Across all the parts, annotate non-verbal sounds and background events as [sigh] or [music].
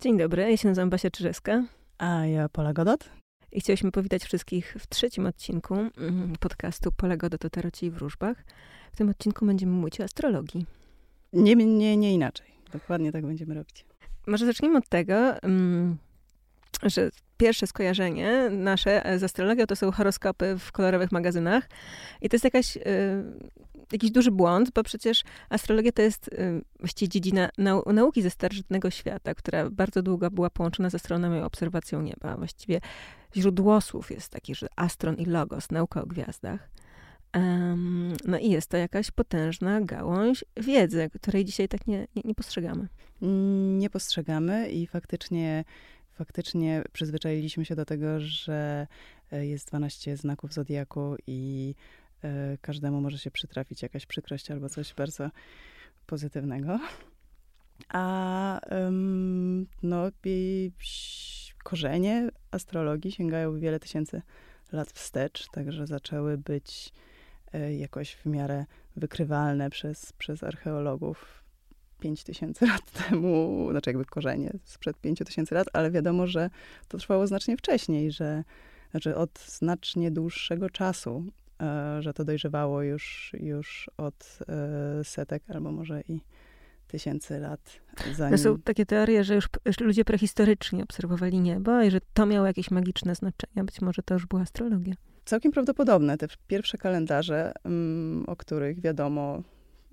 Dzień dobry, ja się nazywam Basia Czyżewska. A ja Pola Godot. I chcieliśmy powitać wszystkich w trzecim odcinku mm, podcastu Pola Godot o tarocie i wróżbach. W tym odcinku będziemy mówić o astrologii. Nie, nie, nie inaczej. Dokładnie tak będziemy robić. Może zacznijmy od tego, mm, że pierwsze skojarzenie nasze z astrologią to są horoskopy w kolorowych magazynach. I to jest jakaś, y, jakiś duży błąd, bo przecież astrologia to jest y, właściwie dziedzina nau nauki ze starożytnego świata, która bardzo długo była połączona z astronomią i obserwacją nieba. Właściwie źródło słów jest takie, że astron i logos, nauka o gwiazdach. Um, no i jest to jakaś potężna gałąź wiedzy, której dzisiaj tak nie, nie, nie postrzegamy. Nie postrzegamy i faktycznie faktycznie przyzwyczailiśmy się do tego, że e, jest 12 znaków zodiaku i e, każdemu może się przytrafić jakaś przykrość albo coś bardzo pozytywnego. A no, korzenie astrologii sięgają wiele tysięcy lat wstecz, także zaczęły być e, jakoś w miarę wykrywalne przez, przez archeologów 5 tysięcy lat [laughs] temu, znaczy jakby korzenie sprzed 5 tysięcy lat, ale wiadomo, że to trwało znacznie wcześniej, że znaczy od znacznie dłuższego czasu, e, że to dojrzewało już, już od e, setek albo może i tysięcy lat. Zanim... To są takie teorie, że już ludzie prehistoryczni obserwowali niebo i że to miało jakieś magiczne znaczenie. Być może to już była astrologia. Całkiem prawdopodobne. Te pierwsze kalendarze, mm, o których wiadomo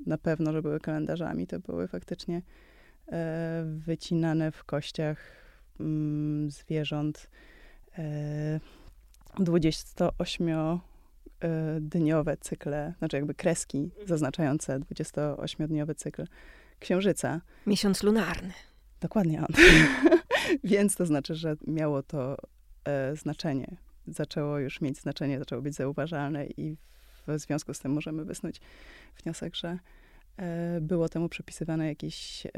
na pewno, że były kalendarzami, to były faktycznie e, wycinane w kościach mm, zwierząt e, 28-dniowe e, cykle, znaczy jakby kreski zaznaczające 28-dniowy cykl księżyca. Miesiąc lunarny. Dokładnie on. [laughs] [laughs] Więc to znaczy, że miało to e, znaczenie. Zaczęło już mieć znaczenie, zaczęło być zauważalne i w związku z tym możemy wysnuć wniosek, że e, było temu przypisywane jakieś e,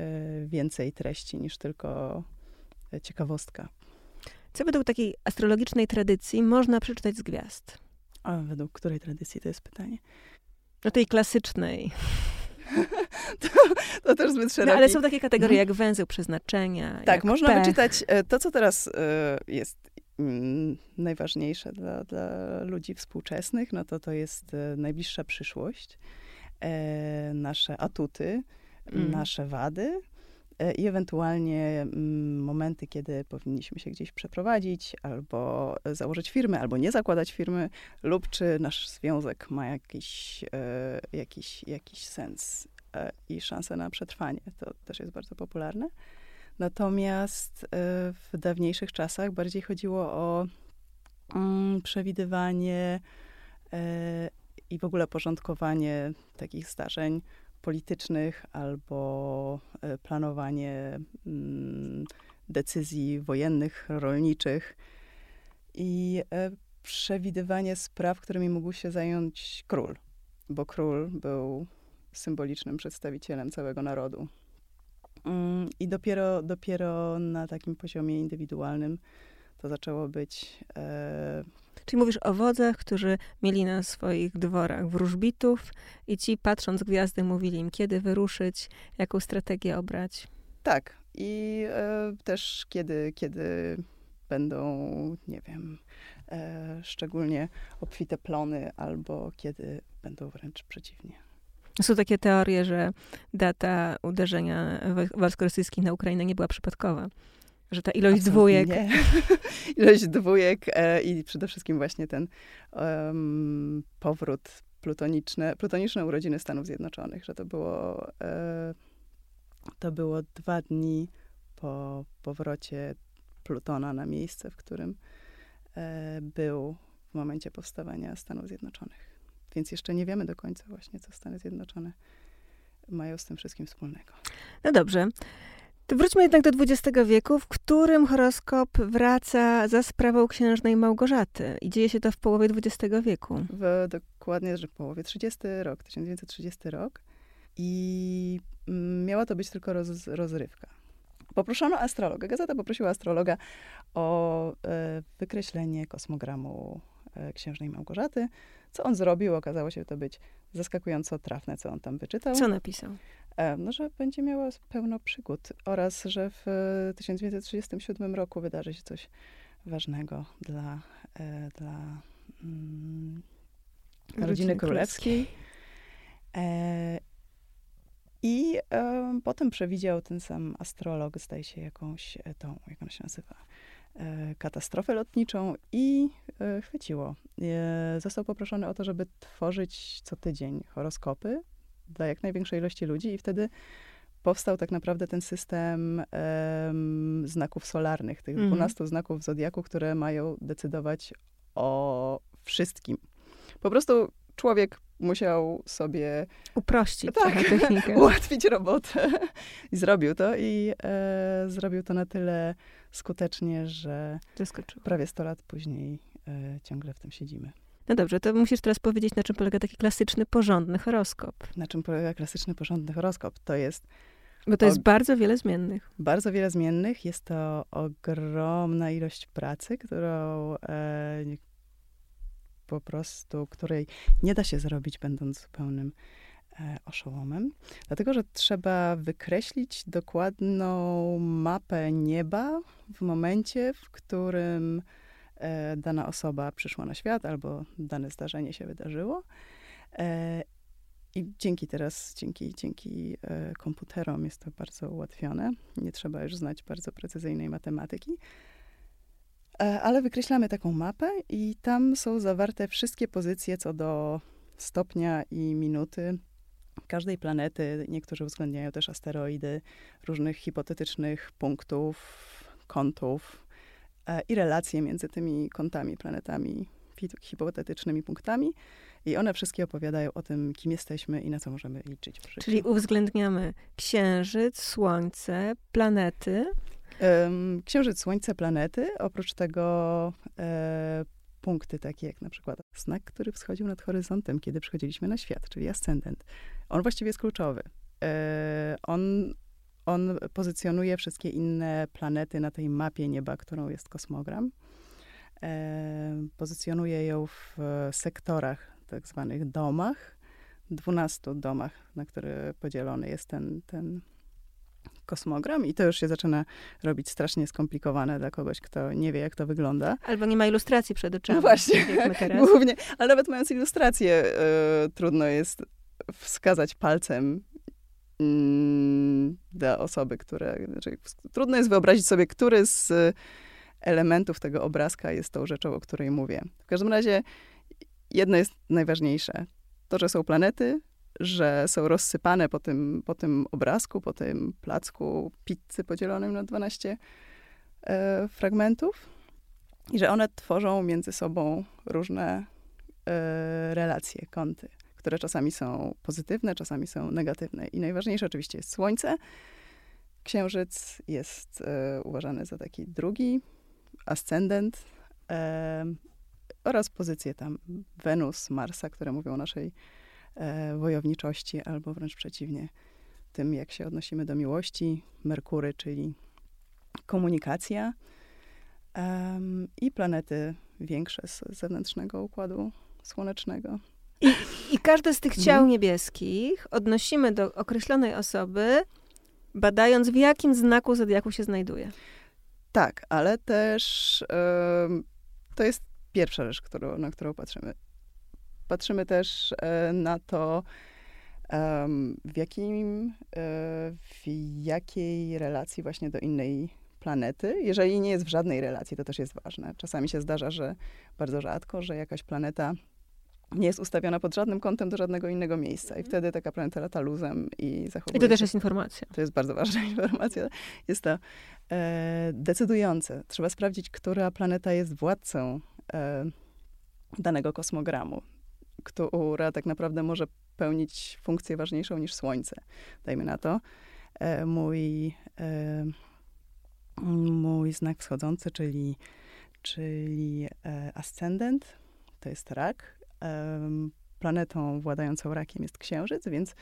więcej treści niż tylko e, ciekawostka. Co według takiej astrologicznej tradycji można przeczytać z gwiazd? A według której tradycji to jest pytanie? No tej klasycznej. [laughs] to, to, też zbyt szerokie. No, ale są takie kategorie mhm. jak węzeł przeznaczenia. Tak, można pech. wyczytać to, co teraz jest Mm, najważniejsze dla, dla ludzi współczesnych, no to to jest e, najbliższa przyszłość, e, nasze atuty, mm. nasze wady e, i ewentualnie mm, momenty, kiedy powinniśmy się gdzieś przeprowadzić, albo założyć firmę, albo nie zakładać firmy, lub czy nasz związek ma jakiś, jakiś, jakiś sens i szansę na przetrwanie. To też jest bardzo popularne. Natomiast e, w dawniejszych czasach bardziej chodziło o mm, przewidywanie e, i w ogóle porządkowanie takich zdarzeń politycznych albo e, planowanie mm, decyzji wojennych, rolniczych i przewidywanie spraw, którymi mógł się zająć król, bo król był symbolicznym przedstawicielem całego narodu. Mm, I dopiero, dopiero na takim poziomie indywidualnym to zaczęło być. E... Czyli mówisz o wodzach, którzy mieli na swoich dworach wróżbitów i ci patrząc gwiazdy mówili im, kiedy wyruszyć, jaką strategię obrać. Tak. I e, też kiedy, kiedy będą, nie wiem, e, szczególnie obfite plony, albo kiedy będą wręcz przeciwnie. Są takie teorie, że data uderzenia wojsk rosyjskich na Ukrainę nie była przypadkowa. Że ta ilość Absolutnie dwójek. [laughs] [laughs] Ilość dwójek e, i przede wszystkim właśnie ten um, powrót plutoniczny, plutoniczne urodziny Stanów Zjednoczonych, że to było, e, to było dwa dni po powrocie Plutona na miejsce, w którym e, był w momencie powstawania Stanów Zjednoczonych. Więc jeszcze nie wiemy do końca właśnie, co Stany Zjednoczone mają z tym wszystkim wspólnego. No dobrze. To wróćmy jednak do XX wieku, w którym horoskop wraca za sprawą księżnej Małgorzaty. I dzieje się to w połowie XX wieku. W, dokładnie, że w połowie 30 rok, 1930 rok. I mm, miała to być tylko roz, rozrywka. Poproszono astrologa, gazeta poprosiła astrologa o e, wykreślenie kosmogramu księżnej Małgorzaty. Co on zrobił? Okazało się to być zaskakująco trafne, co on tam wyczytał. Co napisał? E, no, że będzie miała pełno przygód oraz, że w 1937 roku wydarzy się coś ważnego dla, e, dla mm, rodziny królewskiej. E, I e, potem przewidział ten sam astrolog, zdaje się, jakąś e, tą, jak ona się nazywa, e, katastrofę lotniczą i e, chwyciło. został poproszony o to, żeby tworzyć co tydzień horoskopy dla jak największej ilości ludzi i wtedy powstał tak naprawdę ten system um, znaków solarnych, tych 12 mm. znaków zodiaku, które mają decydować o wszystkim. Po prostu człowiek musiał sobie uprościć tak, technikę. [laughs] ułatwić robotę. I zrobił to i e, zrobił to na tyle skutecznie, że prawie 100 lat później e, ciągle w tym siedzimy. No dobrze, to musisz teraz powiedzieć, na czym polega taki klasyczny, porządny horoskop. Na czym polega klasyczny, porządny horoskop? To jest bo to jest bardzo wiele zmiennych. Bardzo wiele zmiennych. Jest to ogromna ilość pracy, którą e, po prostu, której nie da się zrobić, będąc zupełnym e, oszołomem. Dlatego, że trzeba wykreślić dokładną mapę nieba w momencie, w którym e, dana osoba przyszła na świat albo dane zdarzenie się wydarzyło. E, i dzięki teraz, dzięki, dzięki komputerom jest to bardzo ułatwione. Nie trzeba już znać bardzo precyzyjnej matematyki. E, ale wykreślamy taką mapę i tam są zawarte wszystkie pozycje co do stopnia i minuty każdej planety. Niektórzy uwzględniają też asteroidy, różnych hipotetycznych punktów, kątów e, i relacje między tymi kątami, planetami, hipotetycznymi punktami. I one wszystkie opowiadają o tym, kim jesteśmy i na co możemy liczyć. Czyli uwzględniamy Księżyc, Słońce, planety. Księżyc, Słońce, planety. Oprócz tego e, punkty takie jak na przykład znak, który wschodził nad horyzontem, kiedy przychodziliśmy na świat, czyli ascendent. On właściwie jest kluczowy. E, on, on pozycjonuje wszystkie inne planety na tej mapie nieba, którą jest kosmogram. E, pozycjonuje ją w sektorach, tak zwanych domach, 12 domach, na które podzielony jest ten, ten kosmogram i to już się zaczyna robić strasznie skomplikowane dla kogoś, kto nie wie, jak to wygląda. Albo nie ma ilustracji przed oczami. No właśnie, [laughs] głównie. Ale nawet mając ilustrację, y, trudno jest wskazać palcem mm, dla osoby, które... Znaczy, trudno jest wyobrazić sobie, który z elementów tego obrazka jest tą rzeczą, o której mówię. W każdym razie jedno jest najważniejsze. To, że są planety, że są rozsypane po tym, po tym obrazku, po tym placku pizzy podzielonym na 12 e, fragmentów i że one tworzą między sobą różne e, relacje, kąty, które czasami są pozytywne, czasami są negatywne. I najważniejsze oczywiście jest Słońce. Księżyc jest e, uważany za taki drugi ascendent e, oraz pozycje tam Wenus, Marsa, które mówią o naszej wojowniczości, albo wręcz przeciwnie, tym, jak się odnosimy do miłości, Merkury, czyli komunikacja um, i planety większe z zewnętrznego układu słonecznego. I, I każde z tych ciał mhm. niebieskich odnosimy do określonej osoby, badając w jakim znaku zodiaku się znajduje. Tak, ale też um, to jest pierwsza rzecz, którą, na którą patrzymy. Patrzymy też e, na to, w, jakim, e, w jakiej relacji właśnie do innej planety. Jeżeli nie jest w żadnej relacji, to też jest ważne. Czasami się zdarza, że bardzo rzadko, że jakaś planeta nie jest ustawiona pod żadnym kątem do żadnego innego miejsca. I mhm. wtedy taka planeta lata luzem i zachowuje I to też jest informacja. To jest bardzo ważna [laughs] informacja. Jest to e, decydujące. Trzeba sprawdzić, która planeta jest władcą e, danego kosmogramu która tak naprawdę może pełnić funkcję ważniejszą niż Słońce. Dajmy na to. E, mój, e, mój znak wschodzący, czyli, czyli e, ascendent, to jest rak. Planetą władającą rakiem jest Księżyc, więc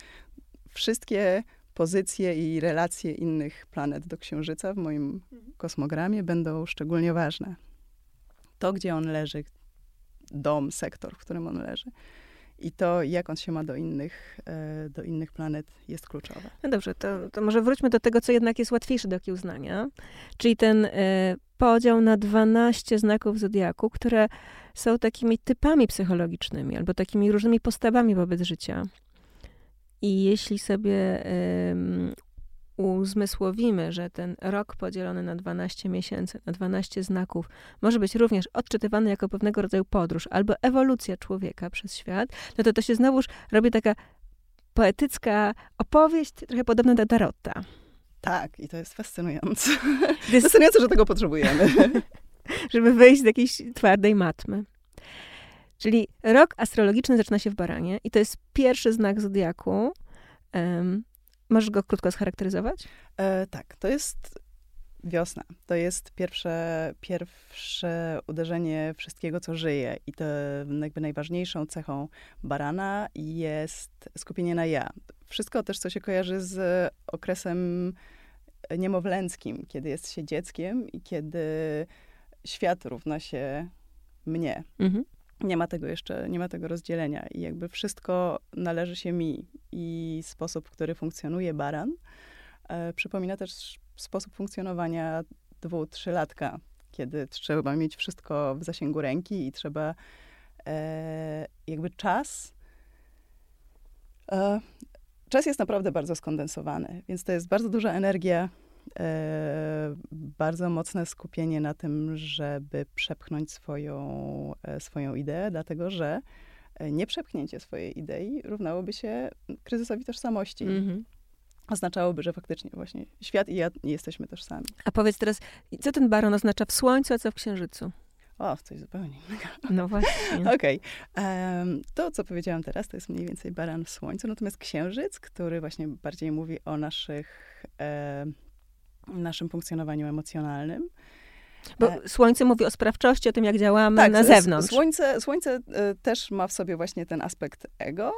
wszystkie pozycje i relacje innych planet do Księżyca w moim mhm. kosmogramie będą szczególnie ważne. To, gdzie on leży, dom, sektor, w którym on leży, I to, jak on się ma do innych, e, do innych planet, jest kluczowe. No dobrze, to, to może wróćmy do tego, co jednak jest łatwiejsze do okiełznania, czyli ten y, podział na 12 znaków zodiaku, które są takimi typami psychologicznymi albo takimi różnymi postawami wobec życia. I jeśli sobie uzmysłowimy, że ten rok podzielony na 12 miesięcy, na 12 znaków, może być również odczytywany jako pewnego rodzaju podróż albo ewolucja człowieka przez świat, no to to się znowuż robi taka poetycka opowieść, trochę podobna do Tarota. Tak, i to jest fascynujące. [laughs] Jest... Fascynujące, że tego potrzebujemy. [laughs] Żeby wyjść z jakiejś twardej matmy. Czyli rok astrologiczny zaczyna się w baranie i to jest pierwszy znak zodiaku. Um, możesz go krótko scharakteryzować? E, tak, to jest wiosna. To jest pierwsze, pierwsze uderzenie wszystkiego, co żyje. I to jakby najważniejszą cechą barana jest skupienie na ja. Wszystko też, co się kojarzy z okresem niemowlęckim, kiedy jest się dzieckiem i kiedy świat równa się mnie. Mhm nie ma tego jeszcze, nie ma tego rozdzielenia i jakby wszystko należy się mi i sposób, w który funkcjonuje baran, e, przypomina też sposób funkcjonowania dwu, trzylatka, kiedy trzeba mieć wszystko w zasięgu ręki i trzeba e, jakby czas e, czas jest naprawdę bardzo skondensowany, więc to jest bardzo duża energia bardzo mocne skupienie na tym, żeby przepchnąć swoją, e, swoją ideę, dlatego że e, nieprzepchnięcie swojej idei równałoby się kryzysowi tożsamości. Mm-hmm. Oznaczałoby, że faktycznie właśnie świat i ja nie jesteśmy tożsami. A powiedz teraz, co ten baron oznacza w Słońcu, a co w Księżycu? O, coś zupełnie innego. [laughs] No właśnie. Okej. Okay. Um, to, co powiedziałam teraz, to jest mniej więcej baran w Słońcu, natomiast Księżyc, który właśnie bardziej mówi o naszych... E, naszym funkcjonowaniu emocjonalnym. Bo e, Słońce mówi o sprawczości, o tym, jak działamy tak, na zewnątrz. Słońce, słońce e, też ma w sobie właśnie ten aspekt ego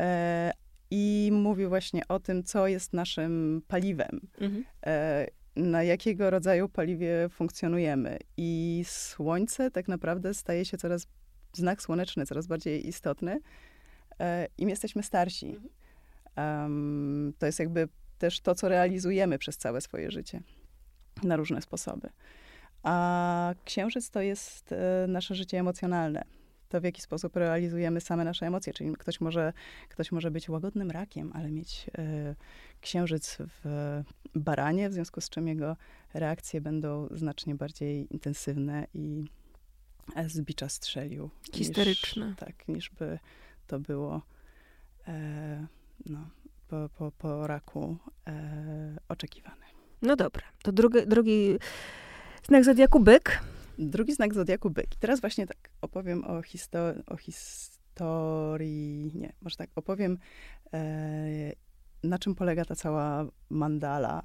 e, i mówi właśnie o tym, co jest naszym paliwem. Mhm. E, na jakiego rodzaju paliwie funkcjonujemy. I Słońce tak naprawdę staje się coraz, znak słoneczny, coraz bardziej istotny, e, im jesteśmy starsi. Mhm. Um, to jest jakby też to, co realizujemy przez całe swoje życie na różne sposoby. A księżyc to jest e, nasze życie emocjonalne. To, w jaki sposób realizujemy same nasze emocje. Czyli ktoś może, ktoś może być łagodnym rakiem, ale mieć e, księżyc w baranie, w związku z czym jego reakcje będą znacznie bardziej intensywne i z bicza strzelił. Histeryczne. Niż, tak, niż by to było e, no, po, po, po raku e, oczekiwane. No dobra, to drugi, drugi znak zodiaku byk. Drugi znak zodiaku byk. I teraz właśnie tak opowiem o, o historii, nie, może tak opowiem, e, na czym polega ta cała mandala.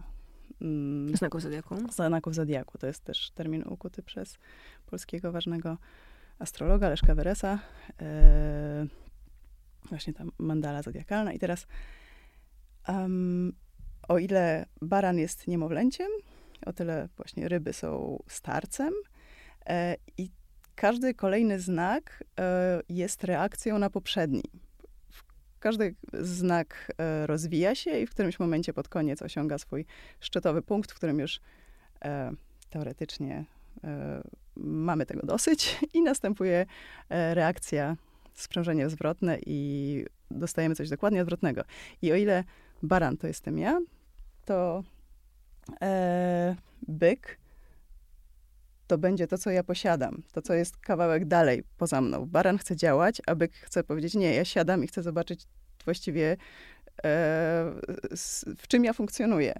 Mm, znaków zodiaku. Znaków zodiaku. To jest też termin ukuty przez polskiego ważnego astrologa Leszka Weresa. E, właśnie ta mandala zodiakalna. I teraz Um, o ile baran jest niemowlęciem, o tyle właśnie ryby są starcem. E, I każdy kolejny znak e, jest reakcją na poprzedni. Każdy znak e, rozwija się i w którymś momencie pod koniec osiąga swój szczytowy punkt, w którym już e, teoretycznie e, mamy tego dosyć i następuje e, reakcja, sprzężenie zwrotne i dostajemy coś dokładnie odwrotnego. I o ile baran to jestem ja, to e, byk to będzie to, co ja posiadam, to, co jest kawałek dalej poza mną. Baran chce działać, a byk chce powiedzieć, nie, ja siadam i chcę zobaczyć właściwie, e, w czym ja funkcjonuję.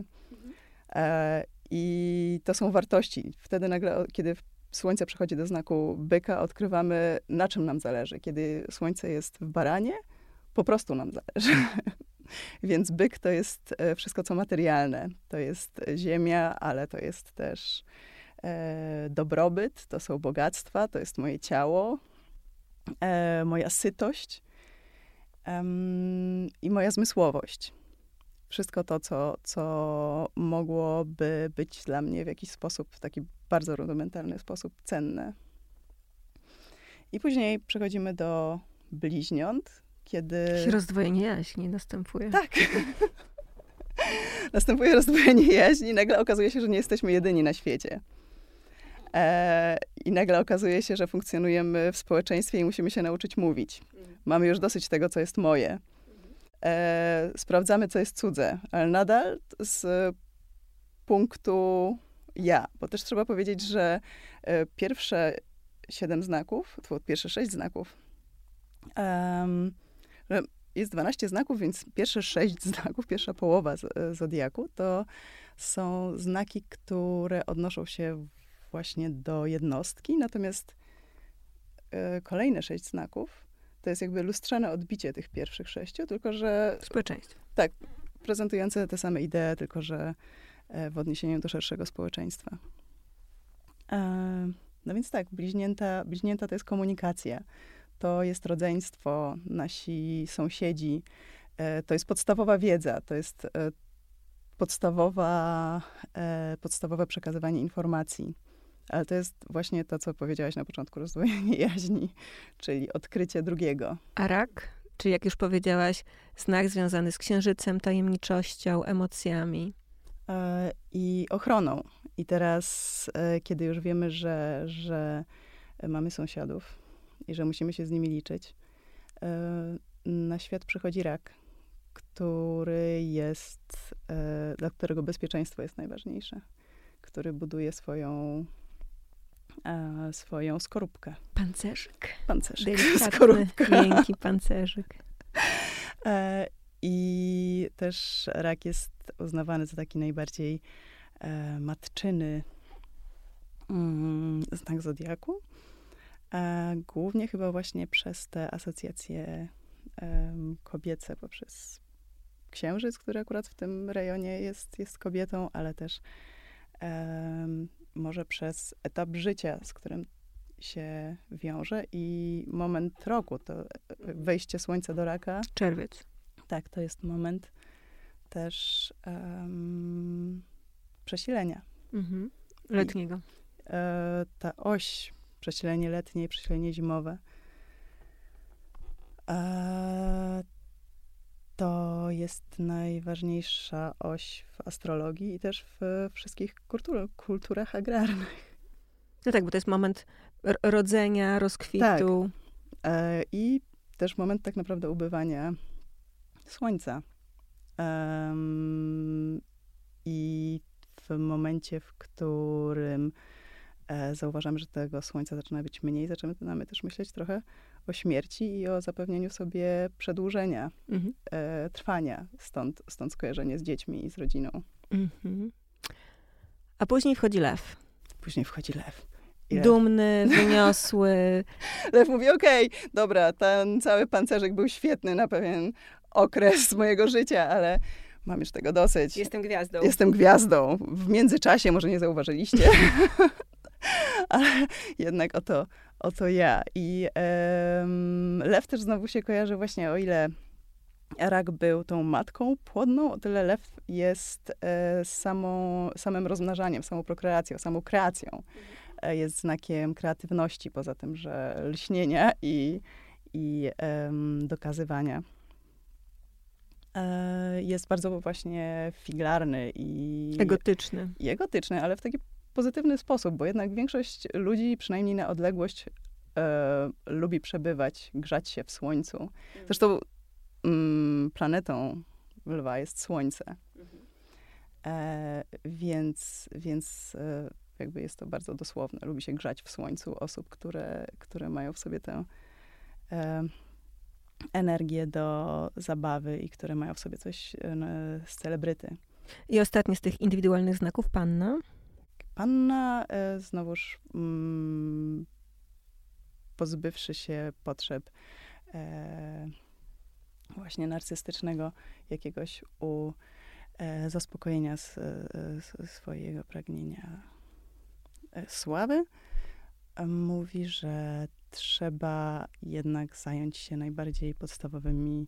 E, I to są wartości. Wtedy nagle, kiedy słońce przechodzi do znaku byka, odkrywamy, na czym nam zależy. Kiedy słońce jest w baranie, po prostu nam zależy. [laughs] [laughs] Więc byk to jest e, wszystko, co materialne. To jest ziemia, ale to jest też e, dobrobyt, to są bogactwa, to jest moje ciało, e, moja sytość i moja zmysłowość. Wszystko to, co, co mogłoby być dla mnie w jakiś sposób, w taki bardzo rudymentarny sposób cenne. I później przechodzimy do bliźniąt, kiedy... Rozdwojenie jaźni następuje. Tak. [laughs] następuje rozdwojenie jaźni i nagle okazuje się, że nie jesteśmy jedyni na świecie. E, I nagle okazuje się, że funkcjonujemy w społeczeństwie i musimy się nauczyć mówić. Mamy już dosyć tego, co jest moje. E, sprawdzamy, co jest cudze, ale nadal z punktu ja, bo też trzeba powiedzieć, że e, pierwsze siedem znaków, pierwsze sześć znaków, um, jest 12 znaków, więc pierwsze sześć [laughs] znaków, pierwsza połowa e, zodiaku, to są znaki, które odnoszą się właśnie do jednostki, natomiast y, kolejne sześć znaków to jest jakby lustrzane odbicie tych pierwszych sześciu, tylko że... Społeczeństwo. Tak, prezentujące te same idee, tylko że e, w odniesieniu do szerszego społeczeństwa. E, no więc tak, bliźnięta, bliźnięta to jest komunikacja, to jest rodzeństwo, nasi sąsiedzi, e, to jest podstawowa wiedza, to jest podstawowa, podstawowe przekazywanie informacji. Ale to jest właśnie to, co powiedziałaś na początku, rozdwojenie [laughs] jaźni, czyli odkrycie drugiego. A rak? Czy jak już powiedziałaś, znak związany z księżycem, tajemniczością, emocjami? E, I ochroną. I teraz, e, kiedy już wiemy, że, że mamy sąsiadów i że musimy się z nimi liczyć, e, na świat przychodzi rak, który jest, dla którego bezpieczeństwo jest najważniejsze, który buduje swoją e, swoją skorupkę. Pancerzyk. Pancerzyk. Delikatny, Skorupka. miękki pancerzyk. E, I też rak jest uznawany za taki najbardziej e, matczyny mm, znak zodiaku. E, głównie chyba właśnie przez te asocjacje kobiece, poprzez księżyc, który akurat w tym rejonie jest, jest kobietą, ale też może przez etap życia, z którym się wiąże i moment roku, to wejście słońca do raka. Czerwiec. Tak, to jest moment też um, przesilenia. Mhm. Letniego. I, e, ta oś, przesilenie letnie i przesilenie zimowe, e, to jest najważniejsza oś w astrologii i też w wszystkich kultur kulturach agrarnych. No tak, bo to jest moment rodzenia, rozkwitu. Tak. E, I też moment tak naprawdę ubywania słońca. I w momencie, w którym zauważamy, że tego słońca zaczyna być mniej, zaczynamy też myśleć trochę o śmierci i o zapewnieniu sobie przedłużenia mhm. e, trwania. Stąd, stąd skojarzenie z dziećmi i z rodziną. Mhm. A później wchodzi lew. Później wchodzi lew. Dumny, wyniosły. [laughs] lew mówi, okej, okay, dobra, ten cały pancerzyk był świetny na pewien okres mojego życia, ale mam już tego dosyć. Jestem gwiazdą. Jestem gwiazdą. W międzyczasie, może nie zauważyliście, [laughs] ale jednak oto, oto ja. I um, lew też znowu się kojarzy właśnie, o ile rak był tą matką płodną, o tyle lew jest e, samą, samym rozmnażaniem, samą prokreacją, samą kreacją. E, jest znakiem kreatywności, poza tym, że lśnienia i, i dokazywania. E, jest bardzo właśnie figlarny i... Egotyczny. I egotyczny, ale w taki pozytywny sposób, bo jednak większość ludzi, przynajmniej na odległość, e, lubi przebywać, grzać się w słońcu. Mm. Zresztą mm, planetą lwa jest słońce. Mhm. E, więc więc e, jakby jest to bardzo dosłowne. Lubi się grzać w słońcu osób, które, które mają w sobie tę e, energię do zabawy i które mają w sobie coś e, z celebryty. I ostatni z tych indywidualnych znaków, panna? Panna e, znowuż mm, pozbywszy się potrzeb e, właśnie narcystycznego jakiegoś u e, zaspokojenia swojego pragnienia sławy, mówi, że trzeba jednak zająć się najbardziej podstawowymi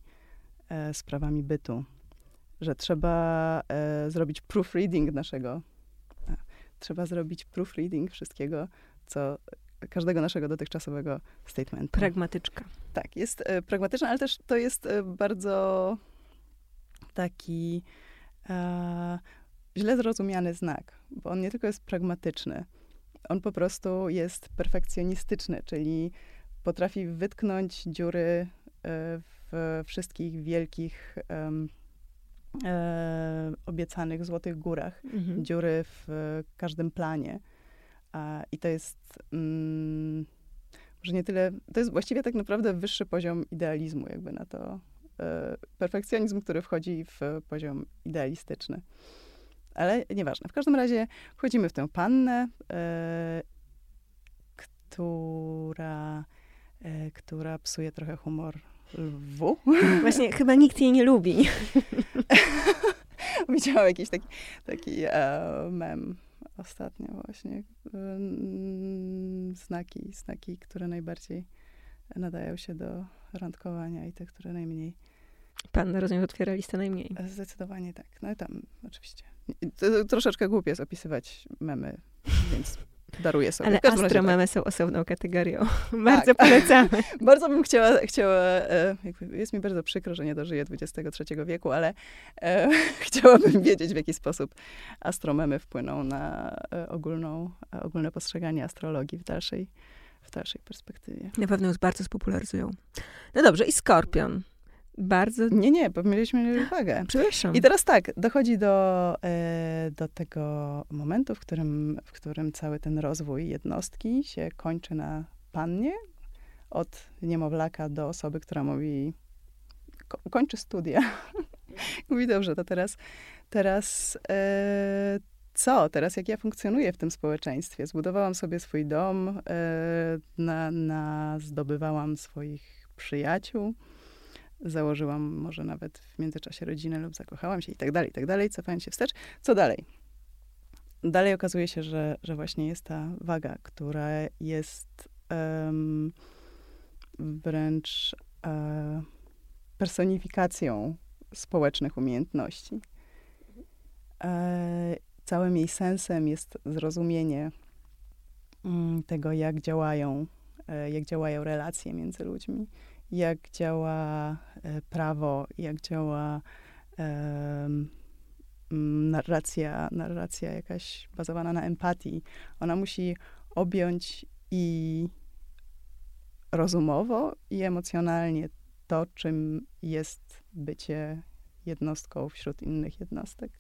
sprawami bytu. Że trzeba zrobić proofreading naszego trzeba zrobić proofreading wszystkiego, co każdego naszego dotychczasowego statementu. Pragmatyczka. Tak, jest e, pragmatyczna, ale też to jest e, bardzo taki e, źle zrozumiany znak, bo on nie tylko jest pragmatyczny, on po prostu jest perfekcjonistyczny, czyli potrafi wytknąć dziury e, w wszystkich wielkich e, obiecanych złotych górach, mhm. dziury w każdym planie. I to jest mm, może nie tyle, to jest właściwie tak naprawdę wyższy poziom idealizmu, jakby na to. E, perfekcjonizm, który wchodzi w poziom idealistyczny. Ale nieważne. W każdym razie wchodzimy w tę pannę, e, która, e, która psuje trochę humor lwu. Właśnie chyba nikt jej nie lubi. [laughs] Widziałam jakiś taki, taki mem ostatnio właśnie. Znaki, znaki, które najbardziej nadają się do randkowania i te, które najmniej. Pan, rozumiem, otwiera listę najmniej. Zdecydowanie tak. No i tam oczywiście. To, troszeczkę głupie jest opisywać memy, więc daruję sobie. Ale astromemy tak. są osobną kategorią. [laughs] [laughs] bardzo tak. polecamy. [laughs] bardzo bym chciała, chciała e, jest mi bardzo przykro, że nie dożyję XXIII wieku, ale e, chciałabym wiedzieć, w jaki sposób astromemy wpłyną na e, ogólną, ogólne postrzeganie astrologii w dalszej, w dalszej perspektywie. Na pewno już bardzo spopularyzują. No dobrze, i Skorpion. Bardzo. Nie, nie, pomyliliśmy uwagę. Przepraszam. I teraz tak, dochodzi do, e, do tego momentu, w którym, w którym cały ten rozwój jednostki się kończy na pannie. Od niemowlaka do osoby, która mówi, ko kończy studia. [laughs] mówi, dobrze, to teraz, teraz e, co? Teraz jak ja funkcjonuję w tym społeczeństwie? Zbudowałam sobie swój dom, e, na, na, zdobywałam swoich przyjaciół założyłam może nawet w międzyczasie rodzinę lub zakochałam się i tak dalej, i tak dalej, cofając się wstecz. Co dalej? Dalej okazuje się, że, że właśnie jest ta waga, która jest um, wręcz uh, personifikacją społecznych umiejętności. E, całym jej sensem jest zrozumienie mm, tego, jak działają, e, jak działają relacje między ludźmi, jak działa e, prawo, jak działa narracja, narracja jakaś bazowana na empatii. Ona musi objąć i rozumowo, i emocjonalnie to, czym jest bycie jednostką wśród innych jednostek.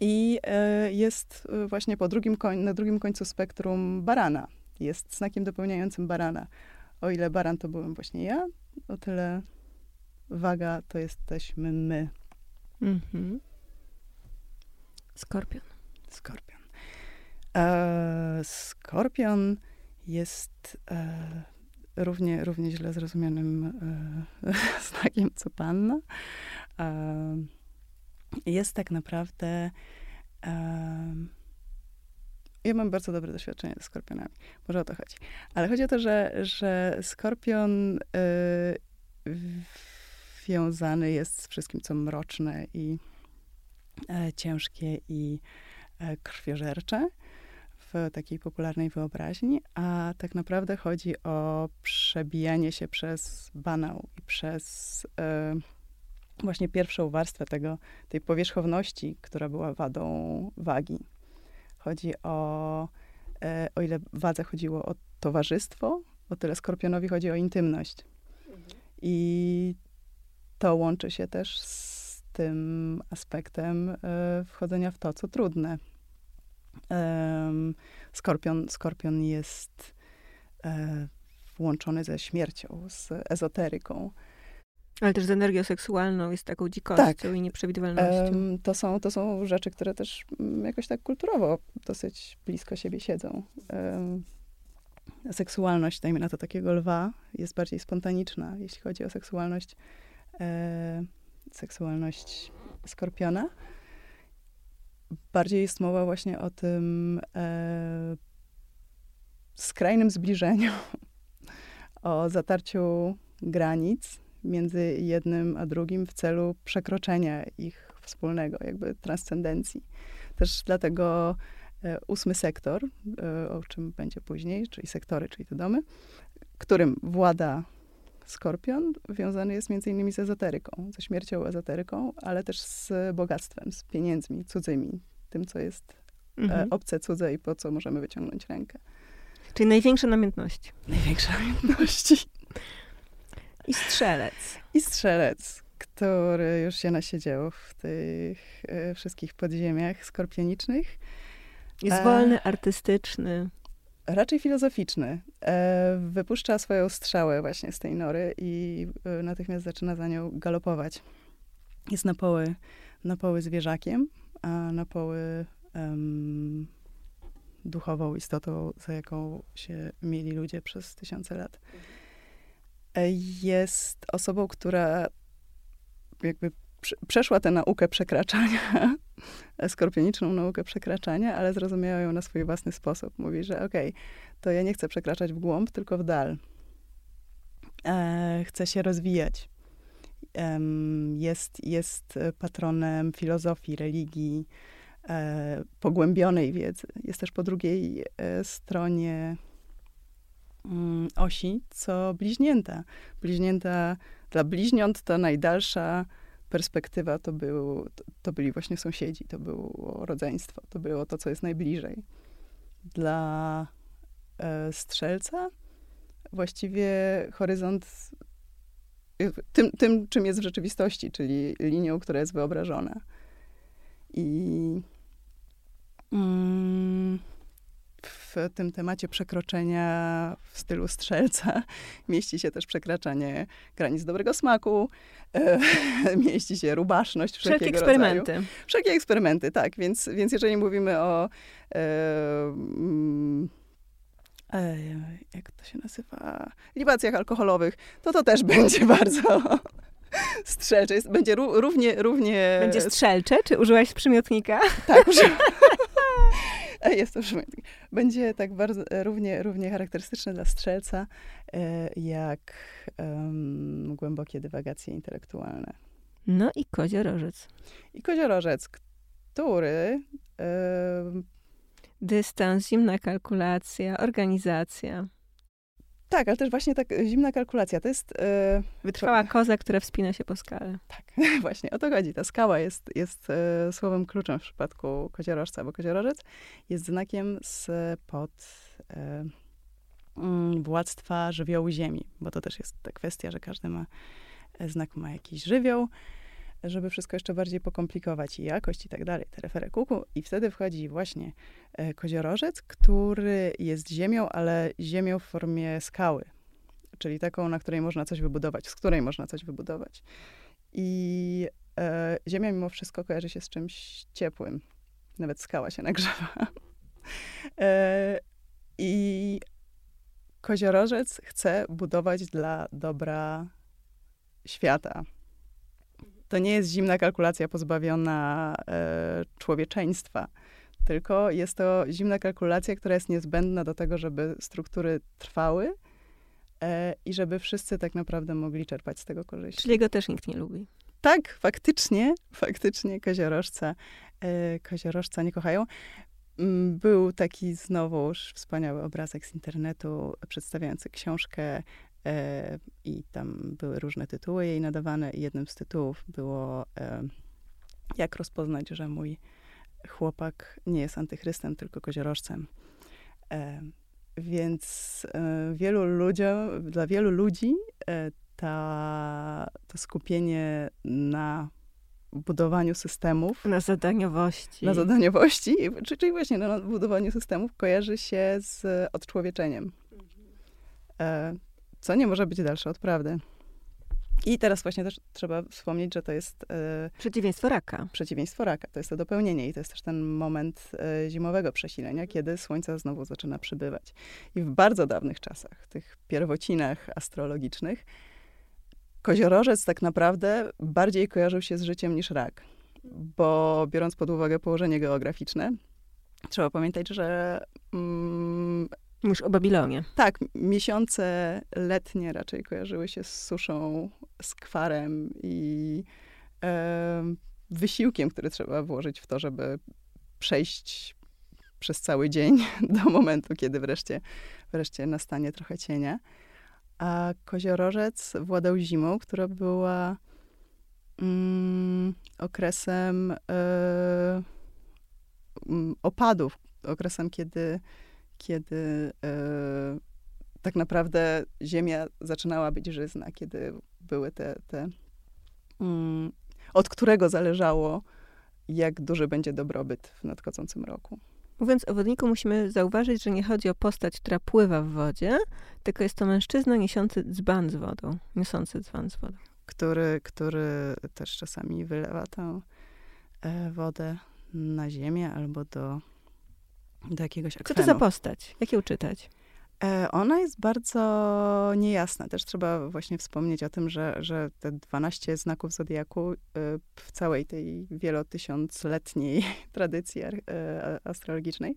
I e, jest e, właśnie po drugim koń, na drugim końcu spektrum barana. Jest znakiem dopełniającym barana o ile baran to byłem właśnie ja, o tyle waga to jesteśmy my. Mhm. Skorpion. Skorpion. E, skorpion jest e, równie, równie źle zrozumianym e, [laughs] znakiem co panna. E, jest tak naprawdę e, ja mam bardzo dobre doświadczenie ze skorpionami. Może o to chodzi. Ale chodzi o to, że, że skorpion y, wiązany jest z wszystkim, co mroczne i e, ciężkie i e, krwiożercze w takiej popularnej wyobraźni, a tak naprawdę chodzi o przebijanie się przez banał i przez e, właśnie pierwszą warstwę tego, tej powierzchowności, która była wadą wagi. Chodzi o, e, o ile wadze chodziło o towarzystwo, o tyle skorpionowi chodzi o intymność. Mhm. I to łączy się też z tym aspektem e, wchodzenia w to, co trudne. Skorpion, skorpion jest e, włączony ze śmiercią, z ezoteryką. Ale też z energią seksualną jest taką dzikością tak. i nieprzewidywalnością. Um, to, są, to są rzeczy, które też um, jakoś tak kulturowo dosyć blisko siebie siedzą. Um, seksualność, dajmy na to takiego lwa, jest bardziej spontaniczna, jeśli chodzi o seksualność, e, seksualność skorpiona. Bardziej jest mowa właśnie o tym e, skrajnym zbliżeniu, [laughs] o zatarciu granic, między jednym a drugim w celu przekroczenia ich wspólnego, jakby transcendencji. Też dlatego e, ósmy sektor, e, o czym będzie później, czyli sektory, czyli te domy, którym włada skorpion, wiązany jest między innymi z ezoteryką, ze śmiercią ezoteryką, ale też z bogactwem, z pieniędzmi cudzymi, tym, co jest mhm. obce, cudze i po co możemy wyciągnąć rękę. Czyli największe namiętności. Największe namiętności. I strzelec. I strzelec, który już się nasiedział w tych e, wszystkich podziemiach skorpionicznych. Jest A... wolny, artystyczny. Raczej filozoficzny. E, wypuszcza swoją strzałę właśnie z tej nory i e, natychmiast zaczyna za nią galopować. Jest na poły, na poły zwierzakiem, a na poły um, duchową istotą, za jaką się mieli ludzie przez tysiące lat. Jest osobą, która jakby przeszła tę naukę przekraczania, [laughs] skorpioniczną naukę przekraczania, ale zrozumiała ją na swój własny sposób. Mówi, że okej, okay, to ja nie chcę przekraczać w głąb, tylko w dal. E, chcę się rozwijać. E, jest, jest patronem filozofii, religii, e, pogłębionej wiedzy. Jest też po drugiej e, stronie osi, co bliźnięta. Bliźnięta dla bliźniąt to najdalsza perspektywa to, był, to, byli właśnie sąsiedzi, to było rodzeństwo, to było to, co jest najbliżej. Dla e, strzelca właściwie horyzont tym, tym, czym jest w rzeczywistości, czyli linią, która jest wyobrażona. I mm, w tym temacie przekroczenia w stylu strzelca [laughs] mieści się też przekraczanie granic dobrego smaku, e, [laughs] mieści się rubaszność wszelkie eksperymenty. Rodzaju. Wszelkie eksperymenty, tak. Więc, więc jeżeli mówimy o e, mm, e, jak to się nazywa, libacjach alkoholowych, to to też [laughs] będzie bardzo strzelcze. Jest, będzie równie, równie... Będzie strzelcze? Czy użyłaś przymiotnika? Tak, użyłam. [laughs] Jest to. Będzie tak bardzo, równie, równie charakterystyczne dla strzelca, e, jak um, głębokie dywagacje intelektualne. No i koziorożec. I koziorożec, który... Um, Dystans, zimna kalkulacja, organizacja. Tak, ale też właśnie tak zimna kalkulacja. To jest... E, Wytrwała koza, która wspina się po skale. Tak, [laughs] właśnie, o to chodzi. Ta skała jest, jest e, słowem kluczem w przypadku koziorożca, bo koziorożec jest znakiem spod e, mm, władztwa żywiołu ziemi, bo to też jest ta kwestia, że każdy ma, e, znak ma jakiś żywioł, żeby wszystko jeszcze bardziej pokomplikować i jakość i tak dalej, tereferę kuku. I wtedy wchodzi właśnie e, koziorożec, który jest ziemią, ale ziemią w formie skały, czyli taką, na której można coś wybudować, z której można coś wybudować. I e, ziemia mimo wszystko kojarzy się z czymś ciepłym. Nawet skała się nagrzewa. E, I koziorożec chce budować dla dobra świata, to nie jest zimna kalkulacja pozbawiona e, człowieczeństwa, tylko jest to zimna kalkulacja, która jest niezbędna do tego, żeby struktury trwały e, i żeby wszyscy tak naprawdę mogli czerpać z tego korzyści. Czyli go też nikt nie lubi. Tak, faktycznie, faktycznie koziorożca, e, koziorożca nie kochają. Mm, był taki znowuż wspaniały obrazek z internetu przedstawiający książkę I tam były różne tytuły jej nadawane, i jednym z tytułów było e, Jak rozpoznać, że mój chłopak nie jest antychrystem, tylko koziorożcem. E, więc wielu ludziom, dla wielu ludzi ta, to skupienie na budowaniu systemów. Na zadaniowości. Na zadaniowości, czyli właśnie na budowaniu systemów kojarzy się z odczłowieczeniem. Mhm co nie może być dalsze od prawdy. I teraz właśnie też trzeba wspomnieć, że to jest... E, przeciwieństwo raka. Przeciwieństwo raka. To jest to dopełnienie i to jest też ten moment e, zimowego przesilenia, kiedy słońce znowu zaczyna przybywać. I w bardzo dawnych czasach, tych pierwocinach astrologicznych, koziorożec tak naprawdę bardziej kojarzył się z życiem niż rak. Bo biorąc pod uwagę położenie geograficzne, trzeba pamiętać, że mm, już o Babilonie. Tak, miesiące letnie raczej kojarzyły się z suszą, z kwarem i e, wysiłkiem, który trzeba włożyć w to, żeby przejść przez cały dzień [laughs] do momentu, kiedy wreszcie, wreszcie nastanie trochę cienia. A koziorożec władał zimą, która była mm, okresem y, opadów, okresem, kiedy, kiedy y, tak naprawdę ziemia zaczynała być żyzna, kiedy były te, te mm, od którego zależało, jak duży będzie dobrobyt w nadchodzącym roku. Mówiąc o wodniku, musimy zauważyć, że nie chodzi o postać, która pływa w wodzie, tylko jest to mężczyzna niesiący dzban z wodą, niosący dzban z wodą. Który, który też czasami wylewa tę e, wodę na ziemię albo do, do jakiegoś akwenu. Co to za postać? Jak ją czytać? E, ona jest bardzo niejasna. Też trzeba właśnie wspomnieć o tym, że, że te 12 znaków zodiaku e, w całej tej wielotysiącletniej [laughs] tradycji e, astrologicznej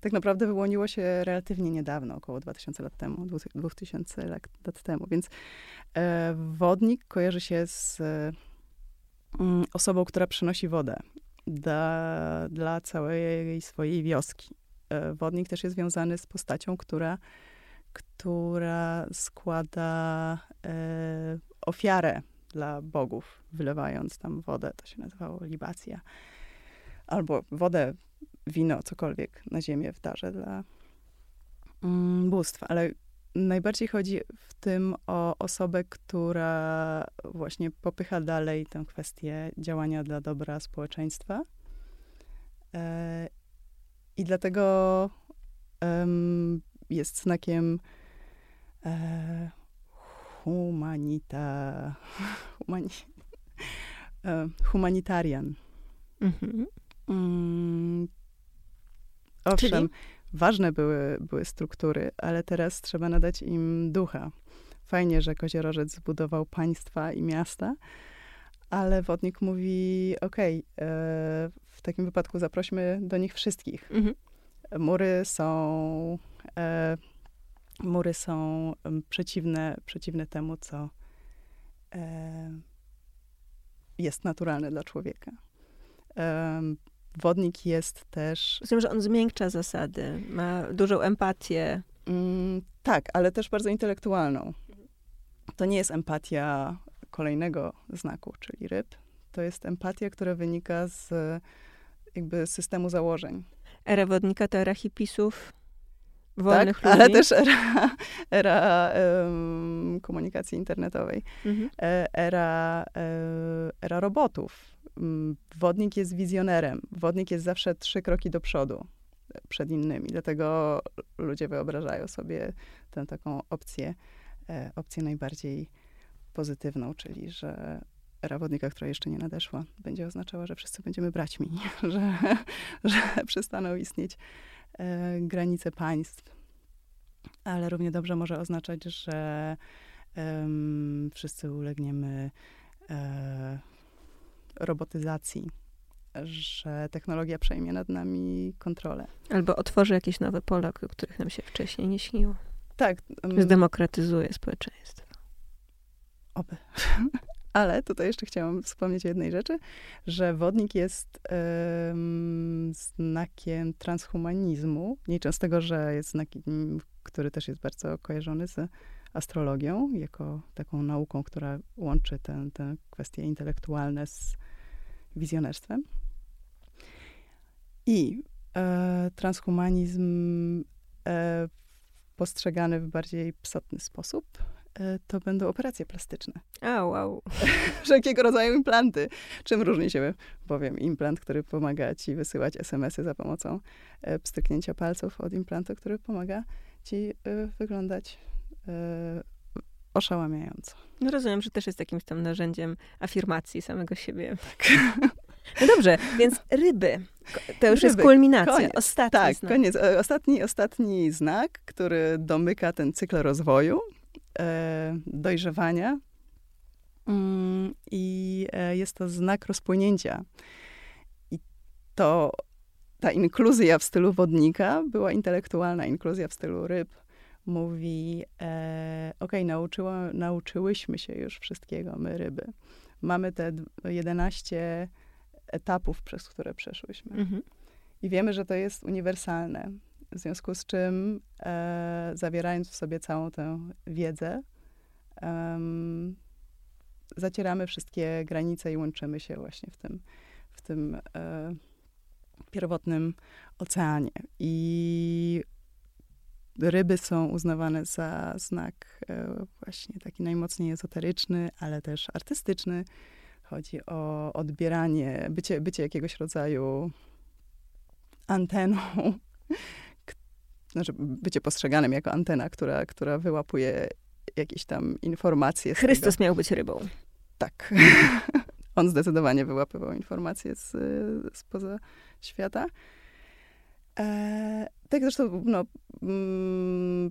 tak naprawdę wyłoniło się relatywnie niedawno, około 2000 lat temu, 2000 lat temu. Więc wodnik kojarzy się z mm, osobą, która przynosi wodę dla, dla całej swojej wioski. Wodnik też jest związany z postacią, która która składa e, ofiarę dla bogów, wylewając tam wodę, to się nazywało libacja, albo wodę, wino, cokolwiek na ziemię w darze dla mm, bóstw. Ale najbardziej chodzi w tym o osobę, która właśnie popycha dalej tę kwestię działania dla dobra społeczeństwa. I dlatego jest znakiem e, humanita, humani, e, humanitarian. Mhm. Mm, owszem, Czyli? ważne były, były struktury, ale teraz trzeba nadać im ducha. Fajnie, że Koziorożec zbudował państwa i miasta, ale wodnik mówi, okej, okay, e, takim wypadku zaprośmy do nich wszystkich. Mhm. Mury są e, mury są przeciwne, przeciwne temu, co e, jest naturalne dla człowieka. E, wodnik jest też. Rozumiem, że on zmiękcza zasady, ma dużą empatię. Mm, tak, ale też bardzo intelektualną. To nie jest empatia kolejnego znaku, czyli ryb. To jest empatia, która wynika z jakby systemu założeń. Era wodnika to era hipisów, wolnych tak, ludzi. ale też era, era um, komunikacji internetowej, mhm. E, era, e, era robotów. Wodnik jest wizjonerem. Wodnik jest zawsze trzy kroki do przodu przed innymi. Dlatego ludzie wyobrażają sobie tę taką opcję, e, opcję najbardziej pozytywną, czyli że era wodnika, która jeszcze nie nadeszła, będzie oznaczała, że wszyscy będziemy braćmi, [laughs] że, że przestaną istnieć e, granice państw. Ale równie dobrze może oznaczać, że wszyscy ulegniemy e, robotyzacji, że technologia przejmie nad nami kontrolę. Albo otworzy jakieś nowe pola, o których nam się wcześniej nie śniło. Tak. Um, Zdemokratyzuje społeczeństwo. Oby. [laughs] Ale tutaj jeszcze chciałam wspomnieć o jednej rzeczy, że wodnik jest znakiem transhumanizmu. Nie tego, że jest znakiem, który też jest bardzo kojarzony z astrologią, jako taką nauką, która łączy te, te kwestie intelektualne z wizjonerstwem. I e, transhumanizm e, postrzegany w bardziej psotny sposób to będą operacje plastyczne. A, wow. [laughs] Wszelkiego rodzaju implanty. Czym różni się, powiem, implant, który pomaga ci wysyłać SMS-y za pomocą e, pstryknięcia palców od implantu, który pomaga ci e, wyglądać oszałamiająco. No rozumiem, że też jest jakimś tam narzędziem afirmacji samego siebie. Tak. No dobrze, więc ryby. To już ryby. jest kulminacja. Koniec. Ostatni tak, znak. koniec. Ostatni, ostatni znak, który domyka ten cykl rozwoju, e, dojrzewania mm, i e, jest to znak rozpłynięcia. I to ta inkluzja w stylu wodnika była intelektualna inkluzja w stylu ryb. Mówi, e, okej, okay, nauczyłyśmy się już wszystkiego, my ryby. Mamy te 11 etapów, przez które przeszłyśmy. Mhm. I wiemy, że to jest uniwersalne. W związku z czym, e, zawierając w sobie całą tę wiedzę, zacieramy wszystkie granice i łączymy się właśnie w tym, w tym e, pierwotnym oceanie. I ryby są uznawane za znak e, właśnie taki najmocniej ezoteryczny, ale też artystyczny. Chodzi o odbieranie, bycie, bycie jakiegoś rodzaju anteną, znaczy bycie postrzeganym jako antena, która, która wyłapuje jakieś tam informacje. Chrystus miał być rybą. Tak. [laughs] On zdecydowanie wyłapywał informacje z, spoza świata. E, tak zresztą no, mm,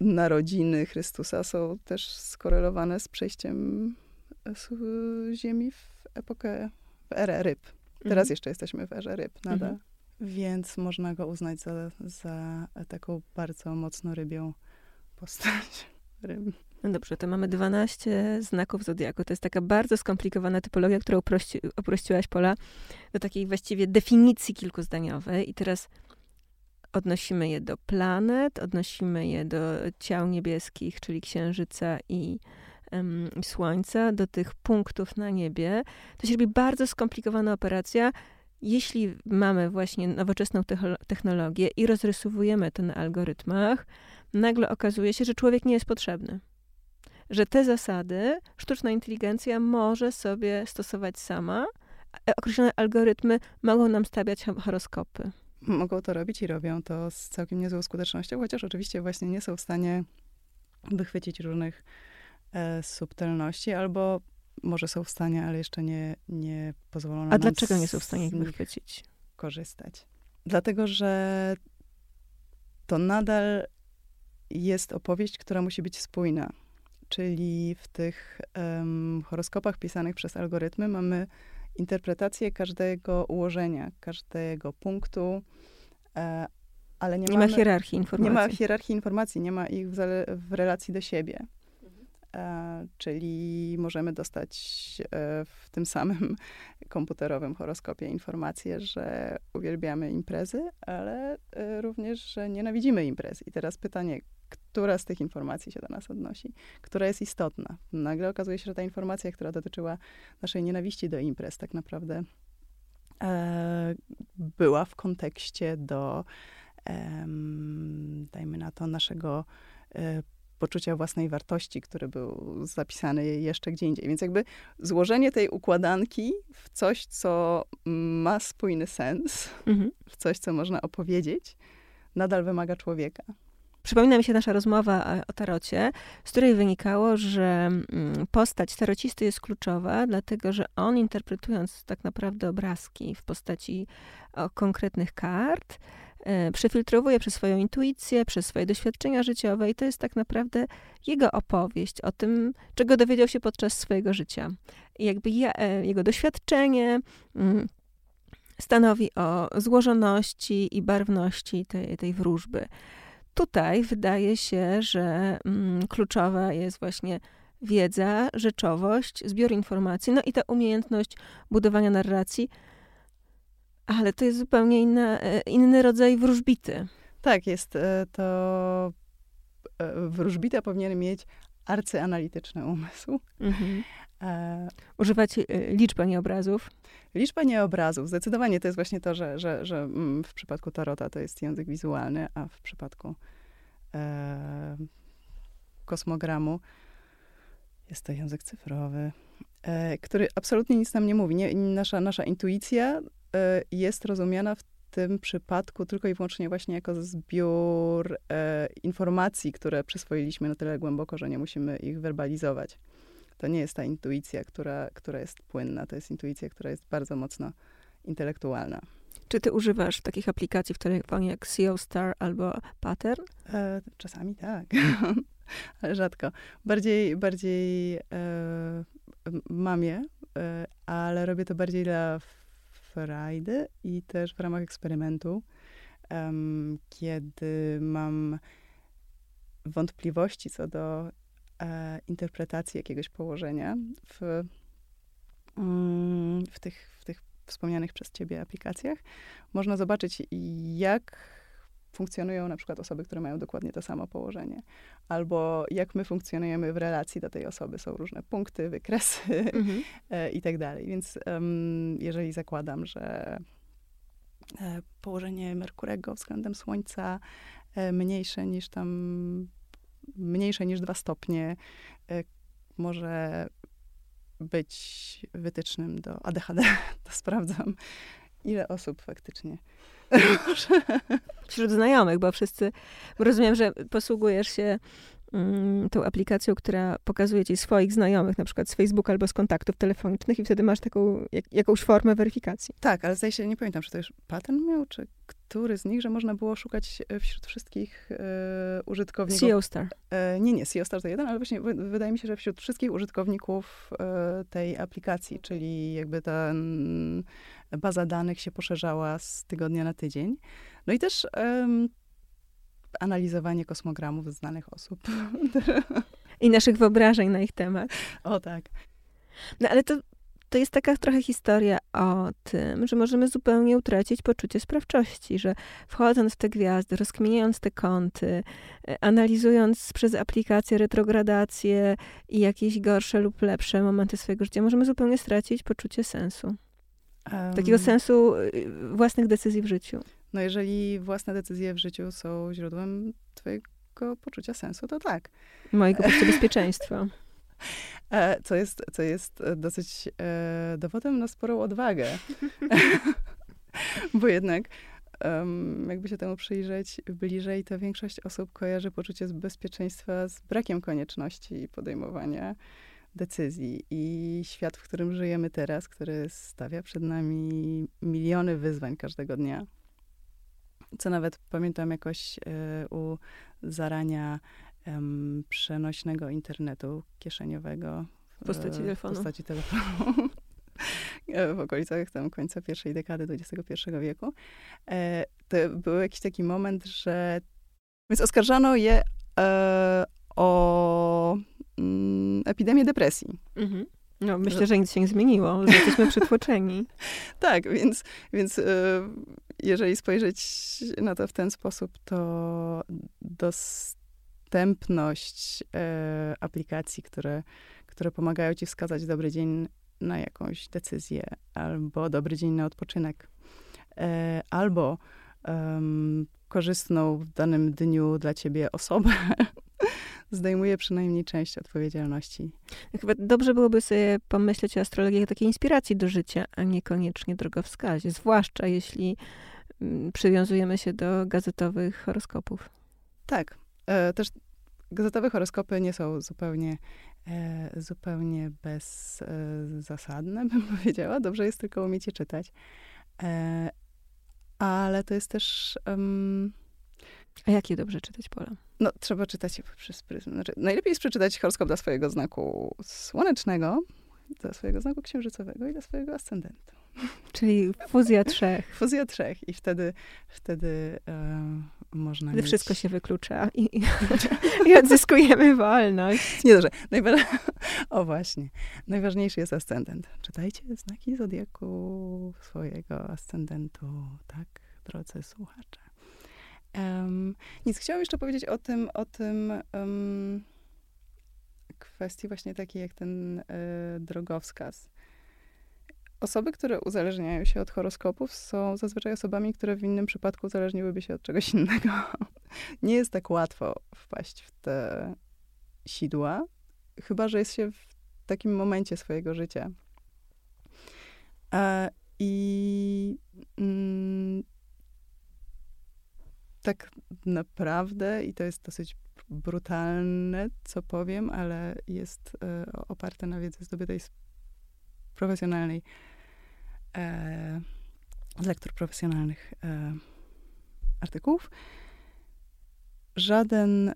narodziny Chrystusa są też skorelowane z przejściem z Ziemi w epokę, w erę ryb. Teraz mhm. jeszcze jesteśmy w erze ryb nadal. Mhm. Więc można go uznać za, za taką bardzo mocno rybią postać. [laughs] Ryb. No dobrze, to mamy 12 znaków zodiaku. To jest taka bardzo skomplikowana typologia, którą uprościłaś Pola do takiej właściwie definicji kilkuzdaniowej. I teraz odnosimy je do planet, odnosimy je do ciał niebieskich, czyli księżyca i um, słońca, do tych punktów na niebie. To się robi bardzo skomplikowana operacja. Jeśli mamy właśnie nowoczesną technologię i rozrysowujemy to na algorytmach, nagle okazuje się, że człowiek nie jest potrzebny że te zasady sztuczna inteligencja może sobie stosować sama. Określone algorytmy mogą nam stawiać horoskopy. Mogą to robić i robią to z całkiem niezłą skutecznością, chociaż oczywiście właśnie nie są w stanie wychwycić różnych e, subtelności, albo może są w stanie, ale jeszcze nie, nie pozwolono A dlaczego nie są w stanie ich wychwycić? Korzystać. Dlatego, że to nadal jest opowieść, która musi być spójna czyli w tych um, horoskopach pisanych przez algorytmy mamy interpretację każdego ułożenia, każdego punktu, e, ale nie, nie mamy, ma hierarchii informacji. Nie ma hierarchii informacji, nie ma ich w, w relacji do siebie. E, czyli możemy dostać e, w tym samym [laughs] komputerowym horoskopie informację, że uwielbiamy imprezy, ale e, również, że nienawidzimy imprez. I teraz pytanie, która z tych informacji się do nas odnosi, która jest istotna. Nagle okazuje się, że ta informacja, która dotyczyła naszej nienawiści do imprez, tak naprawdę e, była w kontekście do, e, dajmy na to, naszego e, poczucia własnej wartości, który był zapisany jeszcze gdzie indziej. Więc jakby złożenie tej układanki w coś, co ma spójny sens, mhm. w coś, co można opowiedzieć, nadal wymaga człowieka. Przypomina mi się nasza rozmowa e, o tarocie, z której wynikało, że mm, postać tarocisty jest kluczowa, dlatego że on interpretując tak naprawdę obrazki w postaci konkretnych kart, przefiltrowuje przez swoją intuicję, przez swoje doświadczenia życiowe i to jest tak naprawdę jego opowieść o tym, czego dowiedział się podczas swojego życia. I jakby e, jego doświadczenie mm, stanowi o złożoności i barwności tej, tej wróżby. Tutaj wydaje się, że mm, kluczowa jest właśnie wiedza, rzeczowość, zbiór informacji, no i ta umiejętność budowania narracji, ale to jest zupełnie inna, e, inny rodzaj wróżbity. Tak, jest e, to. E, wróżbita powinien mieć arcyanalityczny umysł. Mhm. E, Używać liczb, a nie obrazów? Liczba nie obrazów. Zdecydowanie to jest właśnie to, że, że, że mm, w przypadku tarota to jest język wizualny, a w przypadku e, kosmogramu jest to język cyfrowy, który absolutnie nic nam nie mówi. Nie, nasza, nasza intuicja e, jest rozumiana w tym przypadku tylko i wyłącznie właśnie jako zbiór e, informacji, które przyswoiliśmy na tyle głęboko, że nie musimy ich werbalizować to nie jest ta intuicja, która, która jest płynna. To jest intuicja, która jest bardzo mocno intelektualna. Czy ty używasz takich aplikacji w telefonie jak SEO Star albo Pattern? E, czasami tak, [laughs] ale rzadko. Bardziej, bardziej e, mam je, e, ale robię to bardziej dla frajdy i też w ramach eksperymentu, kiedy mam wątpliwości co do e, interpretacji jakiegoś położenia w, mm, w, tych, w tych wspomnianych przez ciebie aplikacjach, można zobaczyć, jak funkcjonują na przykład osoby, które mają dokładnie to samo położenie, albo jak my funkcjonujemy w relacji do tej osoby. Są różne punkty, wykresy mhm. [laughs] E, i tak dalej. Więc um, jeżeli zakładam, że e, położenie Merkurego względem Słońca e, mniejsze niż tam, mniejsze niż dwa stopnie, może być wytycznym do ADHD, [laughs] to sprawdzam, ile osób faktycznie [laughs] Wśród znajomych, bo wszyscy, bo rozumiem, że posługujesz się mm, tą aplikacją, która pokazuje ci swoich znajomych, na przykład z Facebooka albo z kontaktów telefonicznych i wtedy masz taką, jak, jakąś formę weryfikacji. Tak, ale zdaje się, nie pamiętam, czy to już patent miał, czy który z nich, że można było szukać e, wśród wszystkich e, użytkowników. SEO Star. E, nie, nie, SEO Star to jeden, ale właśnie wydaje mi się, że wśród wszystkich użytkowników e, tej aplikacji, czyli jakby ta baza danych się poszerzała z tygodnia na tydzień. No i też analizowanie kosmogramów znanych osób. I naszych wyobrażeń na ich temat. O tak. No ale to to jest taka trochę historia o tym, że możemy zupełnie utracić poczucie sprawczości, że wchodząc w te gwiazdy, rozkminiając te kąty, e, analizując przez aplikację retrogradację i jakieś gorsze lub lepsze momenty swojego życia, możemy zupełnie stracić poczucie sensu. Um, Takiego sensu y, własnych decyzji w życiu. No jeżeli własne decyzje w życiu są źródłem twojego poczucia sensu, to tak. Mojego poczucia [laughs] bezpieczeństwa. E, co jest, co jest e, dosyć e, dowodem na sporą odwagę. [laughs] Bo jednak, um, jakby się temu przyjrzeć bliżej, to większość osób kojarzy poczucie bezpieczeństwa z brakiem konieczności podejmowania decyzji. I świat, w którym żyjemy teraz, który stawia przed nami miliony wyzwań każdego dnia, co nawet pamiętam jakoś y, u zarania um, przenośnego internetu kieszeniowego. W postaci telefonu. W postaci telefonu. w okolicach tam końca pierwszej dekady XXI wieku. E, to był jakiś taki moment, że... Więc oskarżano je e, o mm, epidemię depresji. Mhm. No, myślę, że nic się nie zmieniło, że jesteśmy [laughs] przytłoczeni. [laughs] tak, więc, więc e, jeżeli spojrzeć na to w ten sposób, to dos dostępność e, aplikacji, które, które pomagają ci wskazać dobry dzień na jakąś decyzję, albo dobry dzień na odpoczynek, e, albo um, korzystną w danym dniu dla ciebie osobę, [laughs] zdejmuje przynajmniej część odpowiedzialności. Chyba dobrze byłoby sobie pomyśleć o astrologii jako takiej inspiracji do życia, a niekoniecznie drogowskazie, zwłaszcza jeśli mm, przywiązujemy się do gazetowych horoskopów. Tak. E, też gazetowe horoskopy nie są zupełnie, e, zupełnie bezzasadne, [laughs] bym powiedziała. Dobrze jest tylko umieć je czytać. E, ale to jest też... Um, a jak je dobrze czytać, Pola? No, trzeba czytać je przez pryzmę. Znaczy, najlepiej jest przeczytać horoskop dla swojego znaku słonecznego, dla swojego znaku księżycowego i dla swojego ascendentu. Czyli fuzja trzech. [laughs] Fuzja trzech i wtedy, wtedy e, można Wtedy mieć... wszystko się wyklucza i, i odzyskujemy wolność. Nie dobrze. O właśnie. Najważniejszy jest ascendent. Czytajcie znaki zodiaku swojego ascendentu, tak, drodzy słuchacze. Um, nic, chciałam jeszcze powiedzieć o tym, o tym um, kwestii właśnie takiej jak ten y, drogowskaz. Osoby, które uzależniają się od horoskopów, są zazwyczaj osobami, które w innym przypadku uzależniłyby się od czegoś innego. [laughs] Nie jest tak łatwo wpaść w te sidła, chyba że jest się w takim momencie swojego życia. E, I mm, tak naprawdę, i to jest dosyć brutalne, co powiem, ale jest e, oparte na wiedzy zdobytej z profesjonalnej, e, z lektur profesjonalnych e, artykułów. Żaden, e,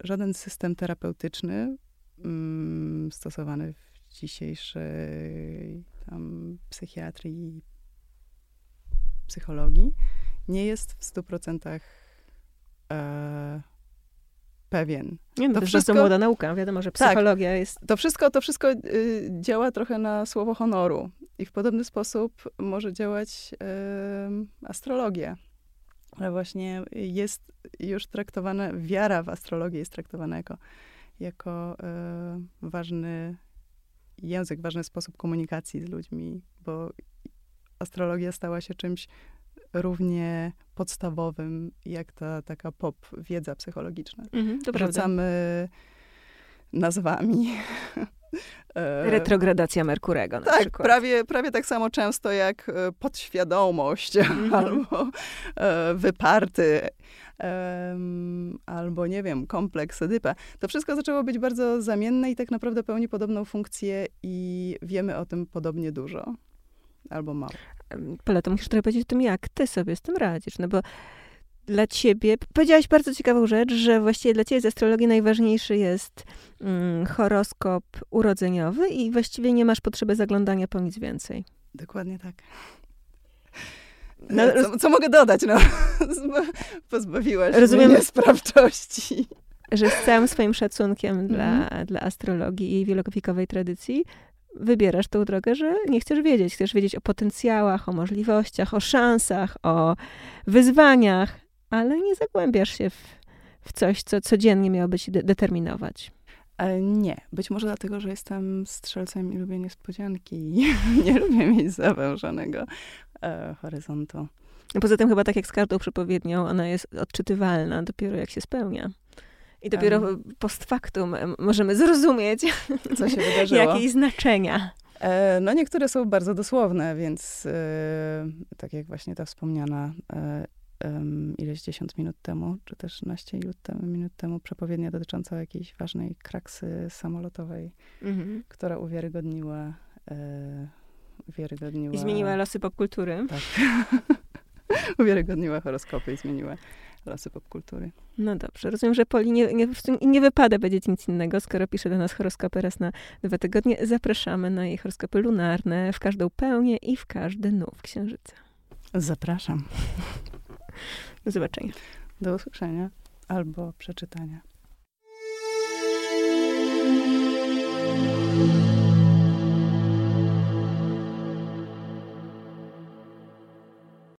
żaden system terapeutyczny mm, stosowany w dzisiejszej tam psychiatrii psychologii nie jest w stu procentach e, pewien. Nie, no, to, to wszystko, młoda nauka, wiadomo, że tak, psychologia tak, jest... To wszystko, to wszystko y, działa trochę na słowo honoru. I w podobny sposób może działać astrologia. Ale właśnie jest już traktowana, wiara w astrologię jest traktowana jako, jako e, ważny język, ważny sposób komunikacji z ludźmi, bo astrologia stała się czymś równie podstawowym, jak ta taka pop wiedza psychologiczna. Mhm, Rzucamy nazwami. [laughs] E, Retrogradacja Merkurego na tak, przykład. Prawie, prawie tak samo często jak e, podświadomość -hmm. albo e, wyparty albo nie wiem, kompleks Edypa. To wszystko zaczęło być bardzo zamienne i tak naprawdę pełni podobną funkcję i wiemy o tym podobnie dużo albo mało. Pola, to musisz trochę powiedzieć o tym, jak ty sobie z tym radzisz, no bo dla ciebie, powiedziałaś bardzo ciekawą rzecz, że właściwie dla ciebie z astrologii najważniejszy jest mm, horoskop urodzeniowy i właściwie nie masz potrzeby zaglądania po nic więcej. Dokładnie tak. No, co, co, mogę dodać? No, [laughs] pozbawiłaś Rozumiem, mnie sprawczości. Że z całym swoim szacunkiem mm. dla, dla astrologii i jej wielowiekowej tradycji wybierasz tą drogę, że nie chcesz wiedzieć. Chcesz wiedzieć o potencjałach, o możliwościach, o szansach, o wyzwaniach, ale nie zagłębiasz się w, w coś, co codziennie miałoby ci de determinować. E, nie. Być może dlatego, że jestem strzelcem i lubię niespodzianki [laughs] nie lubię mieć zawężonego e, horyzontu. No poza tym chyba tak jak z każdą przepowiednią, ona jest odczytywalna dopiero jak się spełnia. I dopiero um. post factum możemy zrozumieć, [laughs] co się wydarzyło. Jakie znaczenia. E, no niektóre są bardzo dosłowne, więc e, tak jak właśnie ta wspomniana e, ileś dziesiąt minut temu, czy też naście minut temu przepowiednia dotycząca jakiejś ważnej kraksy samolotowej, mhm. która uwiarygodniła, uwiarygodniła... I zmieniła losy popkultury. Tak. [laughs] uwiarygodniła horoskopy i zmieniła losy popkultury. No dobrze, rozumiem, że Poli nie, nie, nie wypada powiedzieć nic innego, skoro pisze do nas horoskopy raz na dwa tygodnie. Zapraszamy na jej horoskopy lunarne w każdą pełnię i w każdy nów księżyca. Zapraszam. Do zobaczenia. Do usłyszenia albo przeczytania.